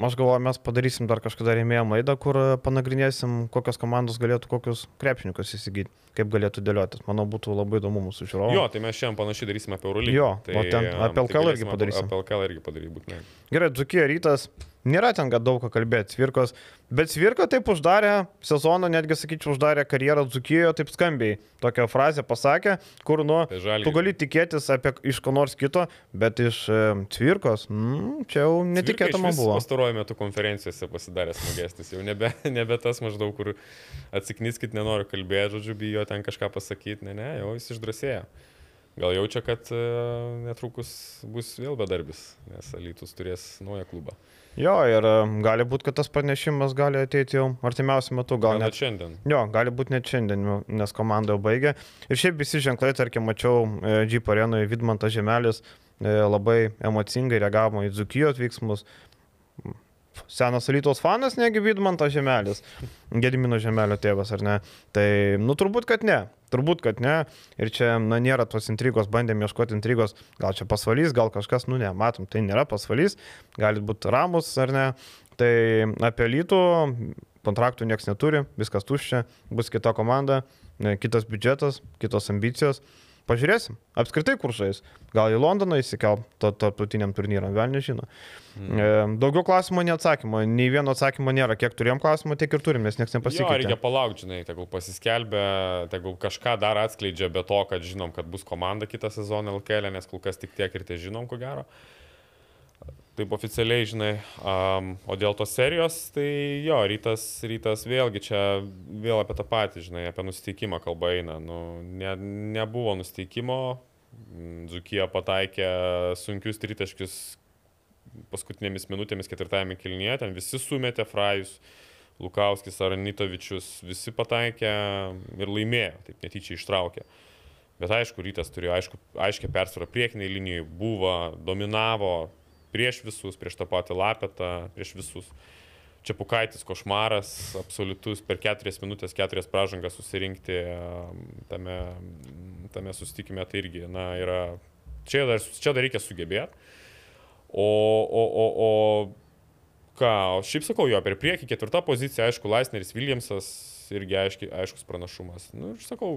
Aš galvoju, mes padarysim dar kažkada rėmėjom laidą, kur panagrinėsim, kokios komandos galėtų kokius krepšininkus įsigyti, kaip galėtų dėliotis. Manau, būtų labai įdomu mūsų žiūrovams. Jo, tai mes šiandien panašiai darysime apie Eurolygą. Jo, tai, o ten apie LKL irgi padarysim. Apie LKL irgi padaryti būtinai. Gerai, Dzukija rytas. Nėra ten kad daug ką kalbėti. Cvirkos, bet Cvirka taip uždarė sezoną, netgi sakyčiau, uždarė karjerą Dzukijoje, taip skambiai. Tokią frazę pasakė, kur, nu, Tai tu gali tikėtis apie iš ko nors kito, bet iš e, Cvirkos, mm, čia jau netikėtama buvo. Pastaruoju metu konferencijose pasidarė smagesnis, jau nebe, nebe tas maždaug, kur atsikniskit, nenoriu kalbėti, žodžiu, bijo ten kažką pasakyti, ne, ne, jau jis išdrasėjo. Gal jaučia, kad e, netrukus bus vėl bedarbis, nes Alytus turės naują klubą. Jo, ir e, gali būti, kad tas pranešimas gali ateiti jau artimiausiu metu, gal Gal net net šiandien. Jo, gali būti net šiandien, nu, nes komanda jau baigė. Ir šiaip visi ženklai, tarkim, mačiau e, Jeep arenoje Vidmantas Žemelis e, labai emocingai reagavo į Dzukijos veiksmus. Senas Rytos fanas, negi Vidmantas Žemelis. Gedimino Žemelio tėvas, ar ne? Tai, nu, turbūt, kad ne. Turbūt, kad ne. Ir čia, na, nėra tos intrigos, bandėm ieškoti intrigos. Gal čia pasvalys, gal kažkas, nu, ne, matom, tai nėra pasvalys. Gali būti ramus, ar ne. Tai apie lytų kontraktų niekas neturi, viskas tuščia, bus kita komanda, kitas biudžetas, kitos ambicijos. Pažiūrėsim, apskritai kursais. Gal į Londoną įsikel to tarptautiniam turnyram, vėl nežino. E, daugiau klausimų, nei atsakymų. Nei vieno atsakymo nėra. Kiek turėjom klausimų, tiek ir turim, nes niekas Jo, nepasikeitė. reikia palaukti, žinai, tegul pasiskelbia, tegul kažką dar atskleidžia be to, kad žinom, kad bus komanda kitą sezoną LKL, nes kol kas tik tiek ir tai žinom, ko gero. Taip oficialiai, žinai, um, o dėl tos serijos, tai jo, rytas, rytas vėlgi čia vėl apie tą patį, žinai, apie nusteikimą kalba eina. Nu, ne, nebuvo nusteikimo, Dzukija pataikė sunkius tritaškius paskutinėmis minutėmis ketvirtajame kilnyje, ten visi sumetė Frajus, Lukauskis, Aranitovičius, visi pataikė ir laimėjo, taip netyčia ištraukė. Bet aišku, rytas turėjo aišku, aiškę persvarą priekiniai linijai, buvo, dominavo prieš visus, prieš tą patį lapetą, prieš visus. Čia pukaitis košmaras, absoliutus, per keturias minutės keturias pražangas susirinkti um, tame, tame susitikime, tai irgi, na, yra, čia dar, čia dar reikia sugebėti. O, o, o, o ką, šiaip sakau, jo, per priekį ketvirta pozicija, aišku, Laisneris Williamsas irgi aiški, aiškus pranašumas. Na, nu, aš sakau,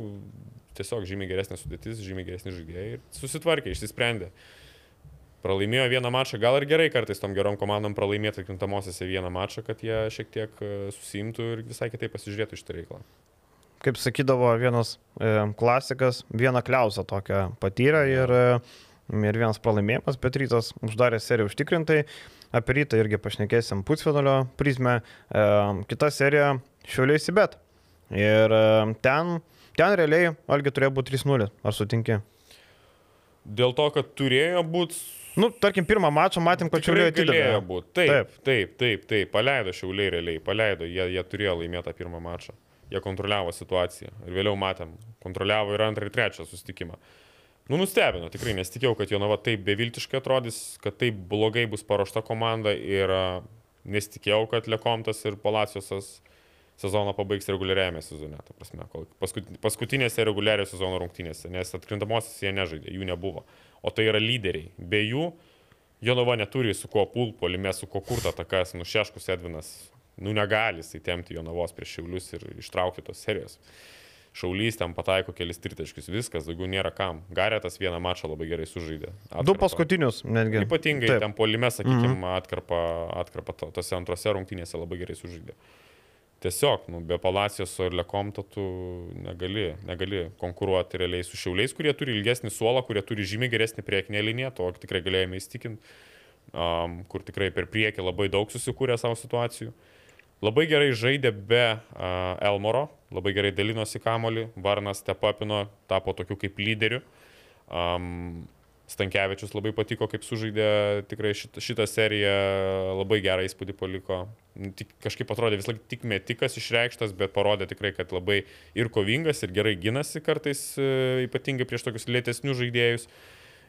tiesiog žymiai geresnė sudėtis, žymiai geresni žaidėjai ir susitvarkė, išsisprendė. Pralaimėjo vieną mačą, gal ir gerai kartais tom gerom komandom pralaimėti atkrintamosiose vieną mačą, kad jie šiek tiek e, susimtų ir visai kitaip pasižiūrėtų šitą reikalą. Kaip sakydavo vienas e, klasikas, vieną kliausą tokią patyrė ir, e, ir vienas pralaimėjimas, bet rytas uždarė seriją užtikrintai. Apie rytą irgi pašnekėsim pusfinalio prizmę. E, kita serija Šiauliai Sibet. Ir e, ten, ten realiai Algi turėjo būti 3-0. Ar sutinki? Dėl to, kad turėjo būti Nu, tarkim, pirmą mačą matėm, kad Šiauliai būti. Taip, taip, taip, taip, taip, paleido šiauliai realiai, paleido, jie, jie turėjo laimėti tą pirmą mačą. Jie kontroliavo situaciją. Ir vėliau matėm, kontroliavo ir antrą, ir trečią susitikimą. Nu, nustebino, tikrai nesitikėjau, kad Jonava taip beviltiškai atrodys, kad taip blogai bus paruošta komanda ir nesitikėjau, kad Lekomtas ir Palaciosas sezoną pabaigs reguliariajame sezone. Ta prasme, paskutinėse reguliariojo sezono rungtynėse, nes atkrintamosios jie nežaidė, jų nebuvo. O tai yra lyderiai. Be jų Jonava neturi su kuo pult, polime, su kuo kurta takas, nu Šeškus Edvinas, nu negali jisai temti Jonavos prieš Šiaulius ir ištraukti tos serijos. Šaulys ten pataiko kelis tritaškius, viskas, daugiau nėra kam. Garetas vieną mačą labai gerai sužaidė. Du Atkarpą. paskutinius netgi. Ypatingai Taip. Ten polime, sakykime, atkarpą, atkarpą to- tose antrose rungtynėse labai gerai sužaidė. Tiesiog, nu, be Palacijoso ir Lekomto tu negali, negali konkuruoti realiai su Šiauliais, kurie turi ilgesnį suolą, kurie turi žymiai geresnį priekinę liniją, to tikrai galėjome įstikinti, um, kur tikrai per priekį labai daug susikūrė savo situacijų. Labai gerai žaidė be uh, Elmoro, labai gerai dalinosi kamolį, Varnas Tepapino tapo tokiu kaip lyderiu. Um, Stankievičius labai patiko, kaip sužaidė tikrai šitą, šitą seriją, labai gerą įspūdį paliko. Nu, Tik, kažkaip atrodė vis laik tik metikas išreikštas, bet parodė tikrai, kad labai ir kovingas, ir gerai gynasi kartais, e, ypatingai prieš tokius lėtesnius žaidėjus.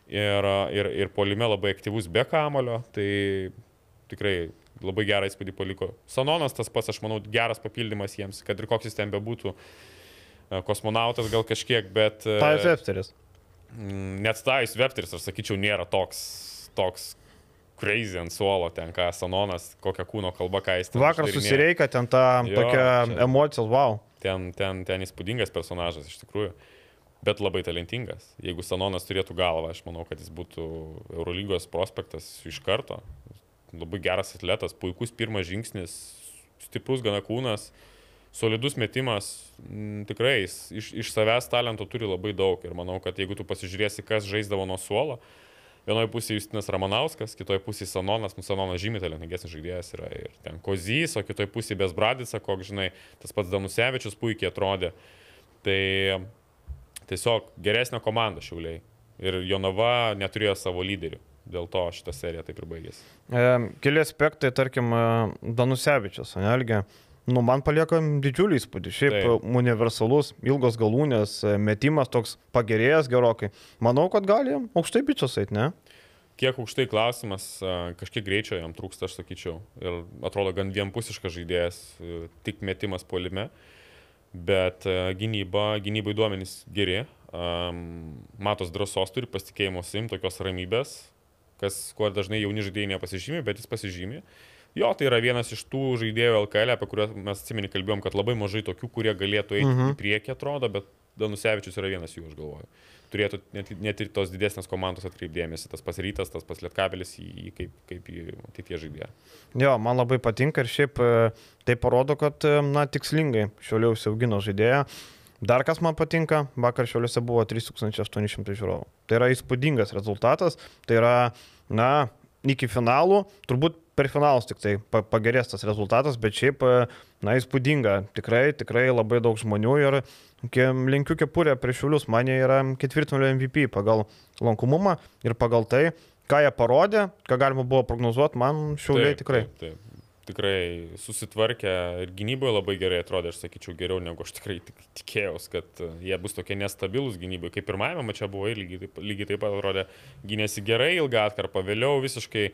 Ir, ir, ir polime labai aktyvus be kamulio, tai tikrai labai gerą įspūdį paliko. Sanonas tas pats, aš manau, geras papildymas jiems, kad ir koks jis ten bebūtų. E, Kosmonautas gal kažkiek, bet... e, Tajus Epsteris. Mm, net Stajus Vepteris, aš sakyčiau, nėra toks, toks crazy ant suolo, ten ką Sanonas, kokią kūno kalbą, ką jis ten Vakar susireikia ten tokia čia- emocijos, wow. Ten, ten, ten įspūdingas personažas iš tikrųjų, bet labai talentingas. Jeigu Sanonas turėtų galvą, aš manau, kad jis būtų Eurolygos prospektas iš karto. labai geras atletas, puikus pirmas žingsnis, stiprus gana kūnas, solidus metimas, m, tikrai jis iš, iš savęs talento turi labai daug ir manau, kad jeigu tu pasižiūrėsi, kas žaisdavo nuo suolo, vienoje pusėje Justinas Ramanauskas, kitoje pusėje Sanonas, nu Sanonas žymiai talentingesnis žaidėjas yra ir ten Kozys, o kitoje pusėje Besbradica, koks žinai, tas pats Danusevičius puikiai atrodė. Tai tiesiog geresnė komanda šiauliai. Ir Jonava neturėjo savo lyderių. Dėl to šitą seriją taip ir baigėsi. E, keli aspektai, tarkim, e, Danusevičius, Anelgė. Nu, man palieka didžiulį įspūdį. Šiaip Taip. Taip. universalus, ilgos galūnės, e, metimas toks pagerėjęs gerokai. Manau, kad gali aukštai bičias eit, ne? Kiek aukštai klausimas, a, kažkiek greičio jam trūksta, aš sakyčiau. Ir atrodo gan vienpusiškas žaidėjas, e, tik metimas polime. Bet gynyba, gynybai duomenys geri. Matos drąsos turi, pasitikėjimo sim, tokios ramybės, kas kuo dažnai jauni žaidėjai nepasižymė, bet jis pasižymė. Jo, tai yra vienas iš tų žaidėjų LKL, apie kuriuos mes atsimeni kalbėjom, kad labai mažai tokių, kurie galėtų eiti Mhm. į priekį, atrodo, bet Danusevičius yra vienas jų, aš galvoju. Turėtų net, net ir tos didesnės komandos atkreipdėmėsi, tas pas rytas, tas pas lietkabelis į jį kaip, kaip į ateitie žaidėją. Jo, man labai patinka ir šiaip e, tai parodo, kad, e, na, tikslingai šioliau užsiaugino žaidėją. Dar kas man patinka, vakar šioliuose buvo 3800 žiūrovų. Tai yra įspūdingas rezultatas, tai yra, na, iki finalų, turbūt per finalus tik tai pa- pagerės tas rezultatas, bet šiaip, e, na, įspūdinga. Tikrai, tikrai labai daug žmonių ir linkiu kepurę prieš šiulius, man jie yra ketvirtfinalio MVP pagal lankomumą ir pagal tai, ką jie parodė, ką galima buvo prognozuoti, man šiuliai tikrai. Taip, taip. Tikrai susitvarkė ir gynyboje labai gerai atrodė, aš sakyčiau, geriau negu aš tikrai tik, tikėjausi, kad e, jie bus tokie nestabilūs gynyboje. Kaip pirmajame mače buvo lygiai taip, lygiai taip pat atrodė, gynėsi gerai ilgą atkarpą, vėliau visiškai,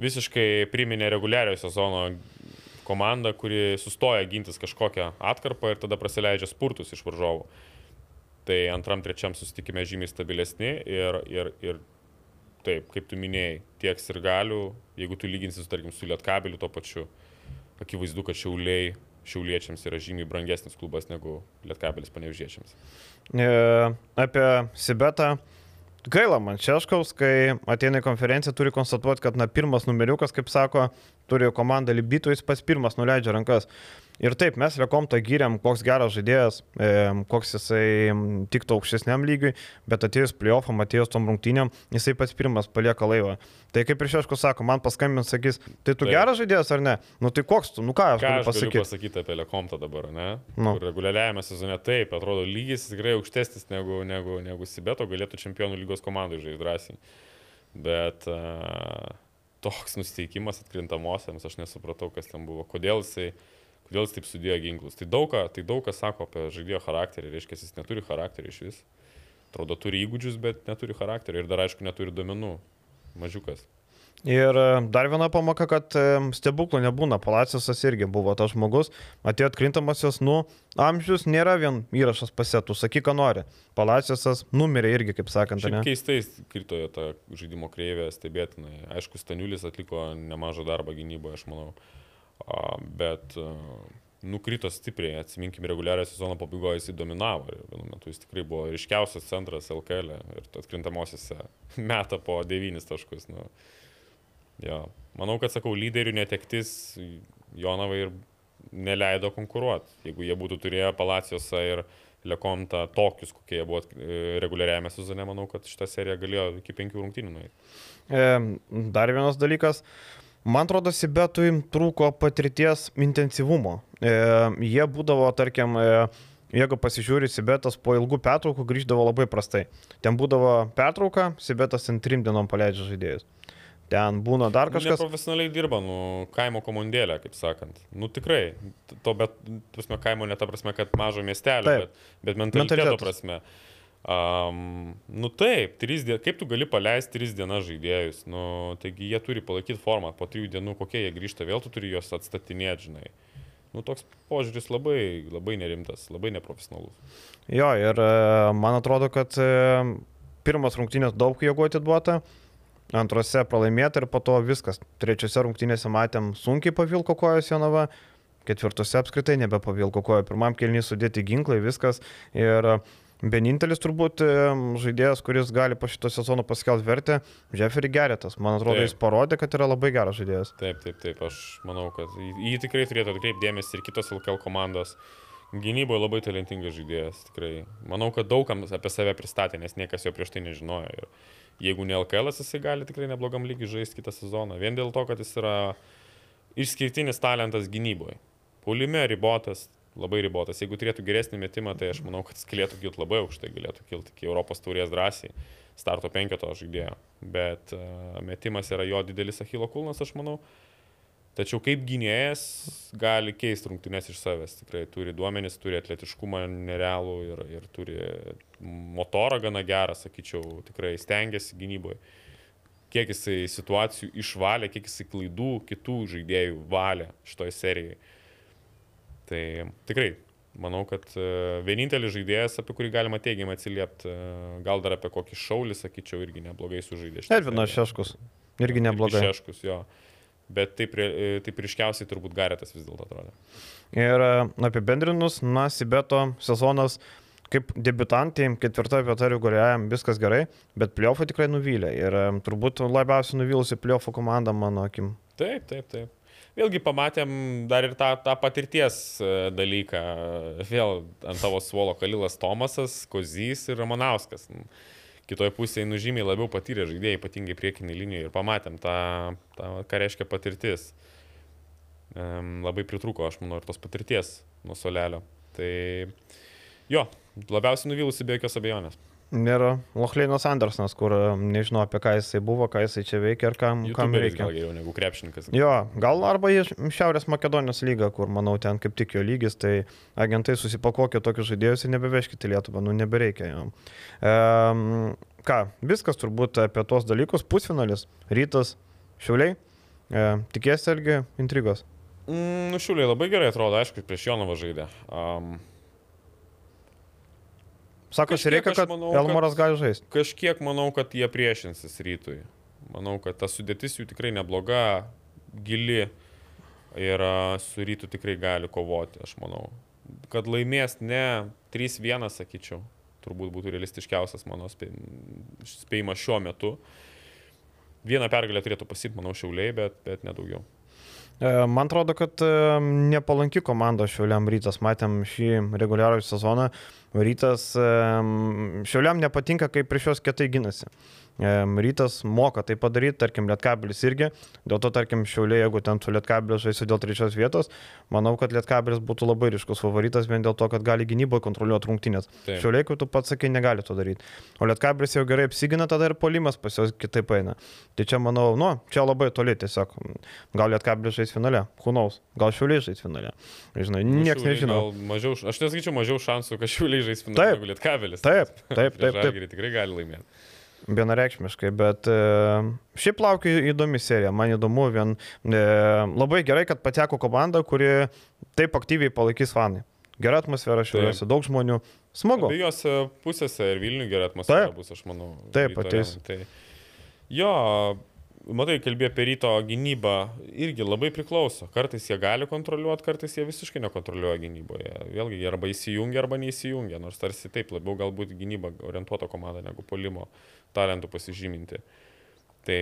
visiškai priminė reguliariojo sezono komandą, kuri sustoja gintis kažkokią atkarpą ir tada praleidžia spurtus iš varžovų. Tai antram, trečiam susitikime žymiai stabilesni ir, ir, ir taip, kaip tu minėjai, tiek ir galių, jeigu tu lyginsi, tarkim, su Lietkabeliu to pačiu, akivaizdu, kad šiauliai, šiauliečiams yra žymiai brangesnis klubas negu Lietkabelis panevžiečiams. E, apie Sibetą. Gaila man Šeškaus, kai ateina į konferenciją, turi konstatuoti, kad na, pirmas numeriukas, kaip sako, turi komanda libytų, jis pas pirmas nuleidžia rankas. Ir taip, mes Lekomtą gyrėm, koks geras žaidėjas, e, koks jisai tiktų aukštesniam lygiui, bet atėjus playoffam, atėjus tom rungtynėm, jisai pats pirmas palieka laivą. Tai kaip ir Šeškus sako, man paskambins, sakys, tai tu Taip. geras žaidėjas ar ne? Nu tai koks tu, nu ką aš Ką galiu aš galiu pasakyti? pasakyti apie Lekomtą dabar, ne? Nu. Reguliariajame sezone taip, atrodo, lygis tikrai aukštesnis negu, negu, negu Sibeto, galėtų čempionų lygos komandai žaisti drąsiai. Bet uh, toks nusteikimas atkrintamosiams, aš nesupratau, kas ten buvo, kodėl jisai, kodėl jis taip sudėjo ginklus. Tai daug, ką, tai daug kas sako apie žaidėjo charakterį, reiškia, jis neturi charakterio iš vis. Atrodo, turi įgūdžius, bet neturi charakterio ir dar aišku neturi domenų. Mažiukas. Ir e, dar viena pamoka, kad e, stebuklų nebūna. Palacijosas irgi buvo tas žmogus, atėjo atkrintamasios, nu, amžius nėra vien įrašas pasėtų, sakyk, ką nori. Palacijosas numirė irgi, kaip sakant, Šiaip ne? keistai krito jo ta žaidimo kreivė stebėtinai. Aišku, Staniulis atliko nemažą darbą gynyboje, aš manau. Bet a, nukrito stipriai, atsiminkim, reguliariojo sezono pabaigoje jis dominavo. Ir vienu metu jis tikrai buvo ryškiausias centras LKL e ir atkrintamosiose metą po 9 taškus. Nu, jo. Manau, kad, sakau, lyderių netektis Jonavai ir neleido konkuruoti. Jeigu jie būtų turėję Palacijosą ir Lekomtą tokius, kokie jie buvo e, reguliariajame sezone, manau, kad šitą seriją galėjo iki penkių rungtynių nueiti. E, dar vienas dalykas. Man atrodo, Sibetui trūko patirties intensyvumo. E, jie būdavo, tarkim, e, jeigu pasižiūri, Sibetas po ilgų pertraukų grįždavo labai prastai. Ten būdavo pertrauka, Sibetas ten trim dienom paleidžia žaidėjus. Ten būna dar Kažkas kažkas. profesionaliai dirba, nu, kaimo komandėlė, kaip sakant. Nu, tikrai. To, bet, prasme, kaimo ne ta prasme, kad mažo miestelio, Taip. bet, bet mentaliteto Mentalitetas. prasme. Um, nu taip, dien, kaip tu gali paleisti tris dienas žaidėjus? Nu, taigi jie turi palaikyti formą, po trijų dienų kokie jie grįžta, vėl tu turi juos atstatinėti, žinai. Nu, toks požiūris labai, labai nerimtas, labai neprofesionalus. Jo, ir e, man atrodo, kad e, pirmas rungtynės daug jėgų atiduota, antrose pralaimėta ir po to viskas. Trečiose rungtynėse matėm sunkiai pavilko kojas Jonava, ketvirtose apskritai nebepavilko kojo. Pirmam kelnys sudėti ginklai, viskas. Ir vienintelis turbūt e, žaidėjas, kuris gali po šito sezono paskelbti vertę, Jeffrey Geretas. Man atrodo, Taip. jis parodė, kad yra labai geras žaidėjas. Taip, taip, taip, aš manau, kad jį tikrai turėtų atkreipti dėmesį ir kitos LKL komandos. Gynyboje labai talentingas žaidėjas, tikrai. Manau, kad daugam apie save pristatė, nes niekas jo prieš tai nežinojo. Ir jeigu ne LKL, jisai gali tikrai neblogam lygiui žaisti kitą sezoną. Vien dėl to, kad jis yra išskirtinis talentas gynyboje. Pulime ribotas, labai ribotas. Jeigu turėtų geresnį metimą, tai aš manau, kad jis galėtų kilti labai aukštai, galėtų kilti iki Europos taurės drąsiai, starto penketo žaidėjo. Bet uh, metimas yra jo didelis Achilo kulnas, aš manau. Tačiau kaip gynėjas gali keisti rungtynės iš savęs. Tikrai turi duomenis, turi atletiškumą nerealų ir, ir turi motorą gana gerą, sakyčiau, tikrai stengiasi gynyboje. Kiek jisai situacijų išvalė, kiek jisai klaidų kitų žaidėjų valė šitoje serijoje. Tai tikrai, manau, kad e, vienintelis žaidėjas, apie kurį galima teigiamai atsiliepti, e, gal dar apie kokį šaulį, sakyčiau, irgi neblogai sužaidė. seriją. Šeškus. Irgi neblogai. Irgi Šeškus, jo. Bet taip, ri- taip ryškiausiai turbūt Garetas vis dėlto atrodo. Ir e, apibendrinus, na, Sibeto sezonas kaip debutantai, ketvirtoje vietoje reguliariam viskas gerai, bet pliofai tikrai nuvylė. Ir e, turbūt labiausiai nuvylusi pliofų komanda, mano akim. Taip, taip, taip. Vėlgi pamatėm dar ir tą, tą patirties e, dalyką. Vėl ant tavo suolo Kalilas Tomasas, Kozys ir Ramanauskas. Kitoje pusėje nužymiai labiau patyrė žaidėjai, ypatingai priekinį liniją ir pamatėm tą, tą ką reiškia patirtis. Um, labai pritruko, aš manau, ir tos patirties nuo solelio. Tai jo, labiausiai nuvylusi be jokios abejonės. Nėra Lochleinas Andersonas, kur nežinau apie ką jisai buvo, ką jisai čia veikia ir kam, kam reikia. gal geriau negu krepšininkas. Jo, gal arba į Šiaurės Makedonijos lygą, kur, manau, ten kaip tik jo lygis, tai agentai susipakokė tokius žaidėjus ir nebeveškite Lietuvą, nu nebereikia jam. Um, ką, viskas turbūt apie tuos dalykus, pusfinalis, rytas, šiuliai, e, tikėsi irgi intrigos. Mm, nu, šiuliai labai gerai atrodo, aišku, prieš Jonavą žaidė. Um, Sakosi, Kažkiek reikia, kad manau, Elmoras gali žaisti. kažkiek manau, kad jie priešinsis rytui. Manau, kad ta sudėtis jų tikrai nebloga, gili ir su rytu tikrai gali kovoti, aš manau. Kad laimės ne 3-1, sakyčiau, turbūt būtų realistiškiausias mano spė- spėjimas šiuo metu. Vieną pergalę turėtų pasit, manau, šiauliai, bet, bet nedaugiau. E, Man atrodo, kad e, nepalanki komanda Šiauliam rytas. Matėm šį reguliarų sezoną. Rytas e, Šiauliam nepatinka, kaip prieš juos kietai gynasi. Rytas moka tai padaryti, tarkim, Lietkabelis irgi. Dėl to, tarkim, Šiauliai, jeigu ten su Lietkabeliu žaisi dėl trečios vietos, manau, kad Lietkabelis būtų labai ryškus favoritas vien dėl to, kad gali gynyboje kontroliuoti rungtynės. Taip. Šiauliai, kaip tu pats sakai, negali to daryti. O Lietkabelis jau gerai apsigina, tada ir polimas pas juos kitaip eina. Tai čia, manau, nu, čia labai toli tiesiog. Gal Lietkabelis žais finale, hunaus, gal Šiauliai žais finale. Žinai, nieks Šiauliai nežino. Mažiau, aš nesakyčiau mažiau šansų, kad šiuliai žais finalą Taip. negu Lietkabelis. Taip, taip, taip, taip. taip. Tikrai gali laimėti. Vienareikšmiškai, bet e, šiaip laukia įdomi serija, man įdomu, vien e, labai gerai, kad pateko komanda, kuri taip aktyviai palaikys fanai. Gera atmosfera šiuose, daug žmonių. Smagu. Abiejose pusėse ir Vilnių gera atmosfera Taip. bus, aš manau. Taip, ateis. Tai, jo, matai, kalbėjai apie ryto gynybą, irgi labai priklauso. Kartais jie gali kontroliuoti, kartais jie visiškai nekontroliuoja gynyboje. Vėlgi, jie arba įsijungia, arba neįsijungia, nors tarsi taip labiau galbūt gynyba orientuota komanda negu polimo talentų pasižyminti. Tai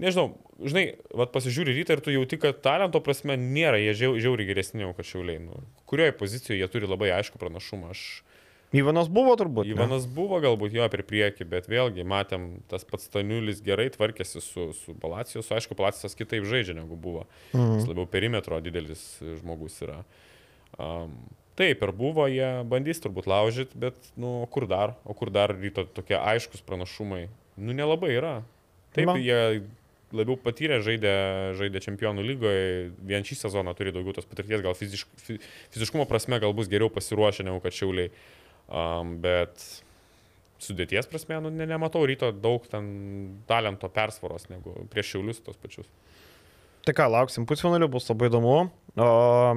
nežinau, žinai, vat pasižiūri rytą ir tu jauti, kad talento prasme nėra, jie žiau, žiauriai geresni negu kad šiauliai. Nu, kurioje pozicijoje jie turi labai aišku pranašumą. Aš Ivanas buvo turbūt. ne? Ivanas buvo galbūt jo per priekį, bet vėlgi matėm, tas pats Staniulis gerai tvarkėsi su, su Palacijos, aišku, Palacijos kitaip žaidžia negu buvo. Mhm. Jis labiau perimetro didelis žmogus yra. Um, taip ir buvo, jie bandys turbūt laužyti, bet, nu, o kur dar, o kur dar ryto tokie aiškus pranašumai, nu, nelabai yra. Taip, Na. jie labiau patyrę žaidė, žaidė čempionų lygoje, vien šį sezoną turi daugiau tos patirties, gal fizišk, fi, fiziškumo prasme gal bus geriau pasiruošę negu kad šiauliai. Um, bet sudėties prasme, nu, ne, nematau ryto daug ten talento persvaros negu prieš šiaulius tos pačius. Tai ką, lauksim pusfinalių, bus labai įdomu. O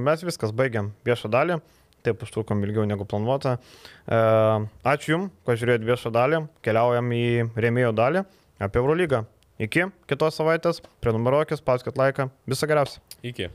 mes viskas baigiam viešą dalį. Taip užtrukom ilgiau negu planuota. E, ačiū Jums, kad žiūrėjote viešą dalį. Keliaujam į rėmėjo dalį apie Eurolygą. Iki kitos savaitės. Prenumeruokit, spauskit laiką. Viso geriausio. Iki.